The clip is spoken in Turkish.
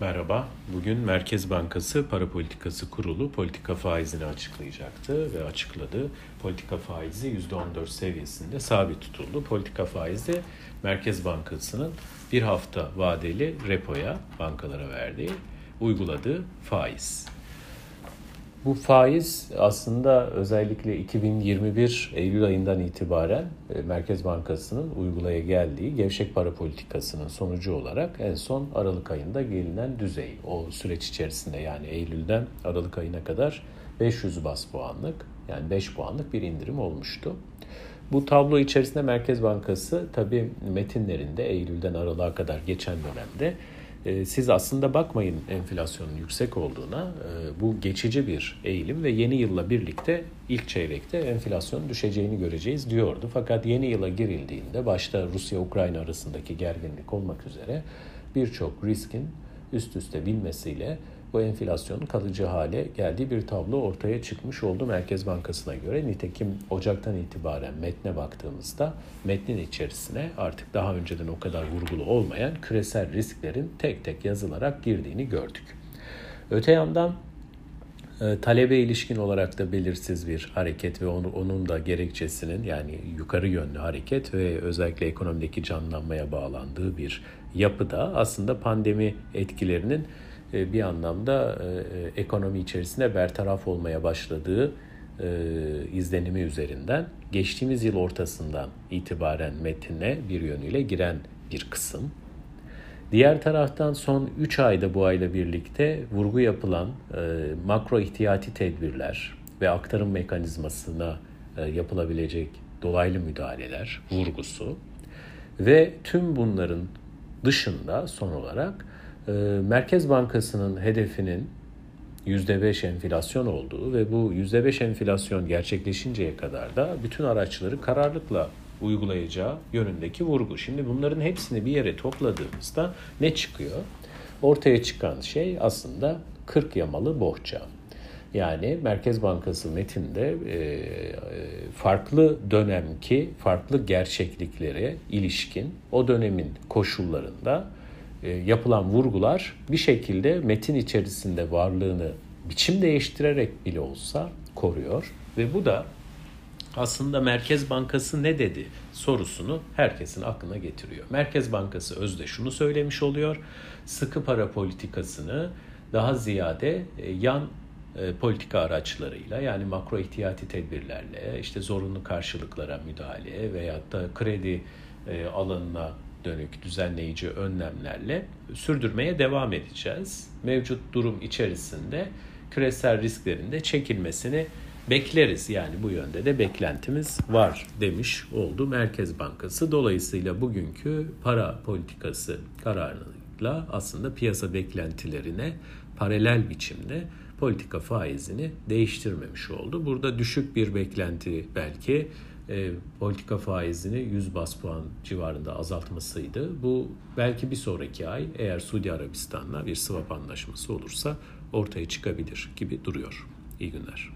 Merhaba. Bugün Merkez Bankası Para Politikası Kurulu politika faizini açıklayacaktı ve açıkladı. Politika faizi %14 seviyesinde sabit tutuldu. Politika faizi Merkez Bankası'nın bir hafta vadeli repoya, bankalara verdiği, uyguladığı faiz. Bu faiz aslında özellikle 2021 Eylül ayından itibaren e, Merkez Bankası'nın uygulaya geldiği gevşek para politikasının sonucu olarak en son Aralık ayında gelinen düzey. O süreç içerisinde yani Eylül'den Aralık ayına kadar 500 bas puanlık yani 5 puanlık bir indirim olmuştu. Bu tablo içerisinde Merkez Bankası tabii metinlerinde Eylül'den Aralık'a kadar geçen dönemde ee, siz aslında bakmayın enflasyonun yüksek olduğuna. Ee, bu geçici bir eğilim ve yeni yılla birlikte ilk çeyrekte enflasyonun düşeceğini göreceğiz diyordu. Fakat yeni yıla girildiğinde başta Rusya-Ukrayna arasındaki gerginlik olmak üzere birçok riskin üst üste binmesiyle bu enflasyonun kalıcı hale geldiği bir tablo ortaya çıkmış oldu Merkez Bankası'na göre. Nitekim Ocak'tan itibaren metne baktığımızda metnin içerisine artık daha önceden o kadar vurgulu olmayan küresel risklerin tek tek yazılarak girdiğini gördük. Öte yandan e, talebe ilişkin olarak da belirsiz bir hareket ve onun da gerekçesinin yani yukarı yönlü hareket ve özellikle ekonomideki canlanmaya bağlandığı bir yapıda aslında pandemi etkilerinin bir anlamda e, ekonomi içerisinde bertaraf olmaya başladığı e, izlenimi üzerinden geçtiğimiz yıl ortasından itibaren metine bir yönüyle giren bir kısım. Diğer taraftan son 3 ayda bu ayla birlikte vurgu yapılan makro ihtiyati tedbirler ve aktarım mekanizmasına yapılabilecek dolaylı müdahaleler vurgusu ve tüm bunların dışında son olarak Merkez Bankası'nın hedefinin %5 enflasyon olduğu ve bu %5 enflasyon gerçekleşinceye kadar da bütün araçları kararlılıkla uygulayacağı yönündeki vurgu. Şimdi bunların hepsini bir yere topladığımızda ne çıkıyor? Ortaya çıkan şey aslında 40 yamalı bohça. Yani Merkez Bankası metinde e, farklı dönemki farklı gerçekliklere ilişkin o dönemin koşullarında e, yapılan vurgular bir şekilde metin içerisinde varlığını biçim değiştirerek bile olsa koruyor ve bu da aslında Merkez Bankası ne dedi sorusunu herkesin aklına getiriyor. Merkez Bankası özde şunu söylemiş oluyor. Sıkı para politikasını daha ziyade e, yan e, politika araçlarıyla yani makro ihtiyati tedbirlerle işte zorunlu karşılıklara müdahale veyahut da kredi alanına dönük düzenleyici önlemlerle sürdürmeye devam edeceğiz. Mevcut durum içerisinde küresel risklerin de çekilmesini bekleriz. Yani bu yönde de beklentimiz var demiş oldu Merkez Bankası. Dolayısıyla bugünkü para politikası kararıyla aslında piyasa beklentilerine paralel biçimde politika faizini değiştirmemiş oldu. Burada düşük bir beklenti belki e, politika faizini 100 bas puan civarında azaltmasıydı. Bu belki bir sonraki ay eğer Suudi Arabistan'la bir swap anlaşması olursa ortaya çıkabilir gibi duruyor. İyi günler.